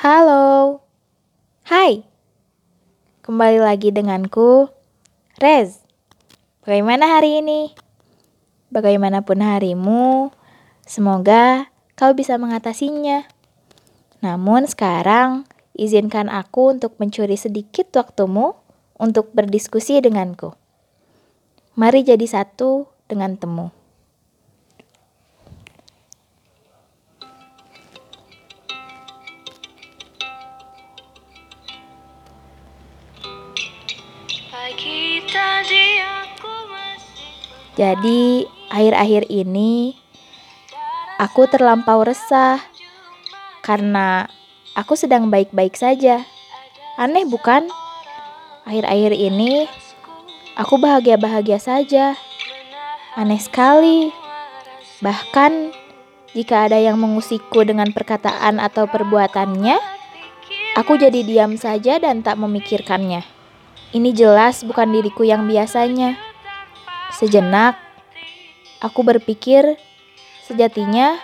Halo. Hai. Kembali lagi denganku, Rez. Bagaimana hari ini? Bagaimanapun harimu, semoga kau bisa mengatasinya. Namun sekarang, izinkan aku untuk mencuri sedikit waktumu untuk berdiskusi denganku. Mari jadi satu dengan temu. Jadi, akhir-akhir ini aku terlampau resah karena aku sedang baik-baik saja. Aneh bukan? Akhir-akhir ini aku bahagia-bahagia saja. Aneh sekali. Bahkan jika ada yang mengusikku dengan perkataan atau perbuatannya, aku jadi diam saja dan tak memikirkannya. Ini jelas bukan diriku yang biasanya. Sejenak, aku berpikir sejatinya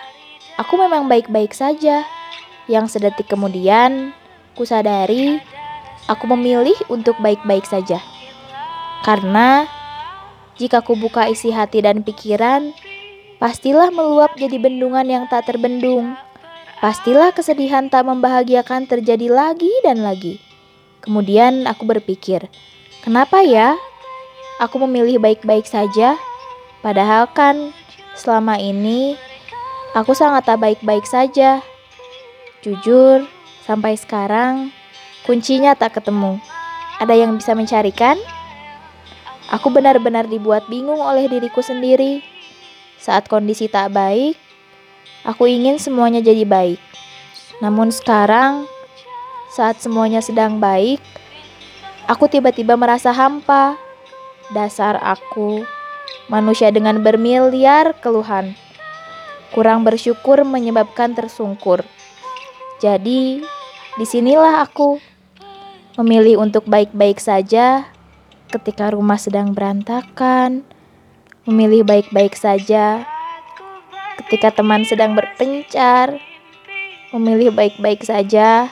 aku memang baik-baik saja. Yang sedetik kemudian, kusadari aku memilih untuk baik-baik saja. Karena jika ku buka isi hati dan pikiran, pastilah meluap jadi bendungan yang tak terbendung. Pastilah kesedihan tak membahagiakan terjadi lagi dan lagi. Kemudian aku berpikir, kenapa ya aku memilih baik-baik saja, padahal kan selama ini aku sangat tak baik-baik saja. Jujur, sampai sekarang kuncinya tak ketemu. Ada yang bisa mencarikan? Aku benar-benar dibuat bingung oleh diriku sendiri. Saat kondisi tak baik, aku ingin semuanya jadi baik. Namun sekarang, saat semuanya sedang baik, aku tiba-tiba merasa hampa. Dasar aku, manusia dengan bermiliar keluhan. Kurang bersyukur menyebabkan tersungkur. Jadi, di sinilah aku memilih untuk baik-baik saja ketika rumah sedang berantakan, memilih baik-baik saja ketika teman sedang berpencar, memilih baik-baik saja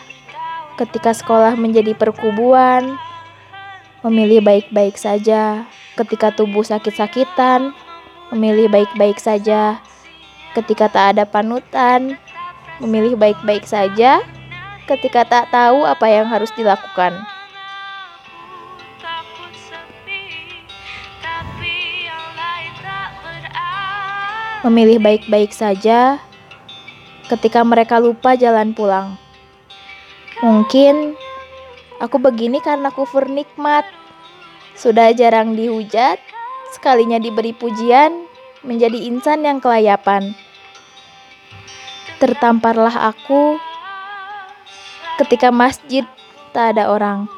ketika sekolah menjadi perkubuan memilih baik-baik saja ketika tubuh sakit-sakitan, memilih baik-baik saja ketika tak ada panutan, memilih baik-baik saja ketika tak tahu apa yang harus dilakukan. Memilih baik-baik saja ketika mereka lupa jalan pulang. Mungkin Aku begini karena kufur nikmat. Sudah jarang dihujat, sekalinya diberi pujian, menjadi insan yang kelayapan. Tertamparlah aku ketika masjid tak ada orang.